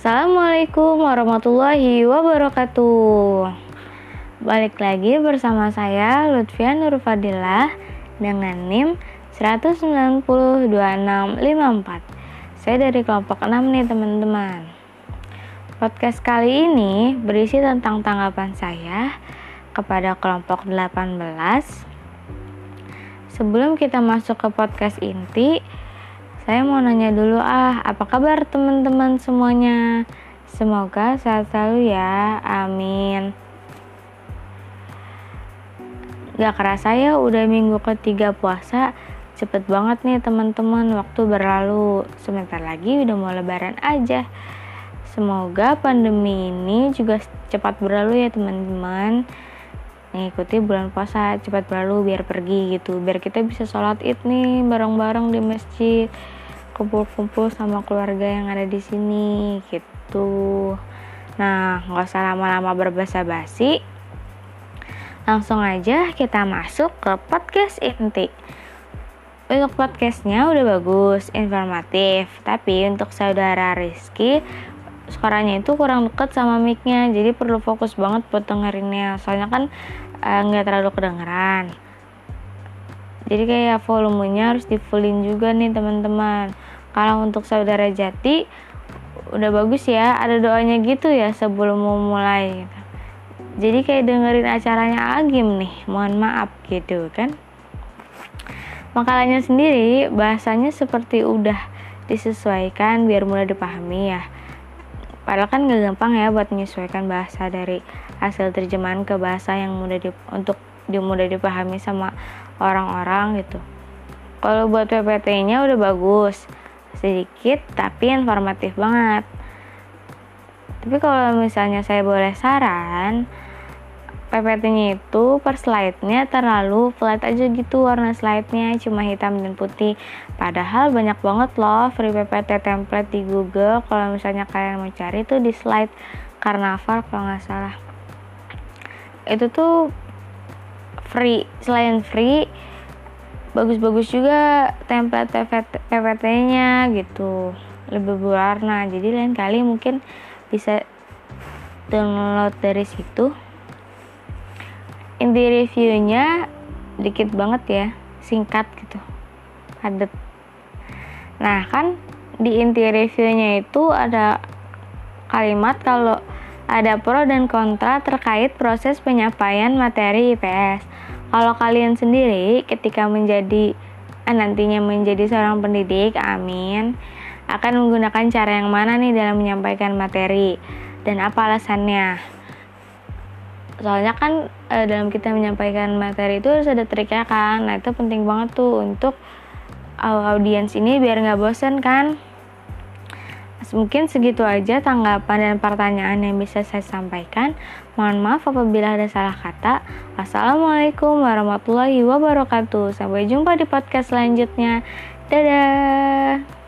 Assalamualaikum warahmatullahi wabarakatuh. Balik lagi bersama saya Lutfia Nurfadillah dengan NIM 1902654. Saya dari kelompok 6 nih teman-teman. Podcast kali ini berisi tentang tanggapan saya kepada kelompok 18 Sebelum kita masuk ke podcast inti, saya mau nanya dulu ah, apa kabar teman-teman semuanya? Semoga sehat selalu ya, amin. Gak kerasa ya udah minggu ketiga puasa, cepet banget nih teman-teman waktu berlalu. Sebentar lagi udah mau lebaran aja. Semoga pandemi ini juga cepat berlalu ya teman-teman mengikuti bulan puasa cepat berlalu biar pergi gitu biar kita bisa sholat id nih bareng-bareng di masjid kumpul-kumpul sama keluarga yang ada di sini gitu. Nah nggak usah lama-lama berbahasa basi langsung aja kita masuk ke podcast inti. Untuk podcastnya udah bagus, informatif. Tapi untuk saudara Rizky suaranya itu kurang deket sama micnya jadi perlu fokus banget buat dengerinnya. Soalnya kan eh, nggak uh, terlalu kedengeran. Jadi kayak volumenya harus di fullin juga nih teman-teman kalau untuk saudara jati udah bagus ya ada doanya gitu ya sebelum mau mulai jadi kayak dengerin acaranya Agim nih mohon maaf gitu kan? Makalahnya sendiri bahasanya seperti udah disesuaikan biar mudah dipahami ya. Padahal kan gak gampang ya buat menyesuaikan bahasa dari hasil terjemahan ke bahasa yang mudah di, untuk di, mudah dipahami sama orang-orang gitu. Kalau buat PPT-nya udah bagus, sedikit tapi informatif banget. Tapi kalau misalnya saya boleh saran, PPT-nya itu per slide-nya terlalu flat aja gitu warna slide-nya cuma hitam dan putih. Padahal banyak banget loh free PPT template di Google kalau misalnya kalian mau cari tuh di slide Carnaval kalau nggak salah. Itu tuh free, selain free bagus-bagus juga template PPT-nya gitu. Lebih berwarna. Jadi lain kali mungkin bisa download dari situ. Inti reviewnya dikit banget ya singkat gitu padat. Nah kan di inti reviewnya itu ada kalimat kalau ada pro dan kontra terkait proses penyampaian materi IPS kalau kalian sendiri ketika menjadi eh, nantinya menjadi seorang pendidik amin akan menggunakan cara yang mana nih dalam menyampaikan materi dan apa alasannya? Soalnya kan e, dalam kita menyampaikan materi itu harus ada triknya kan nah itu penting banget tuh untuk audiens ini biar nggak bosen kan mungkin segitu aja tanggapan dan pertanyaan yang bisa saya sampaikan. Mohon maaf apabila ada salah kata. Assalamualaikum warahmatullahi wabarakatuh. Sampai jumpa di podcast selanjutnya. Dadah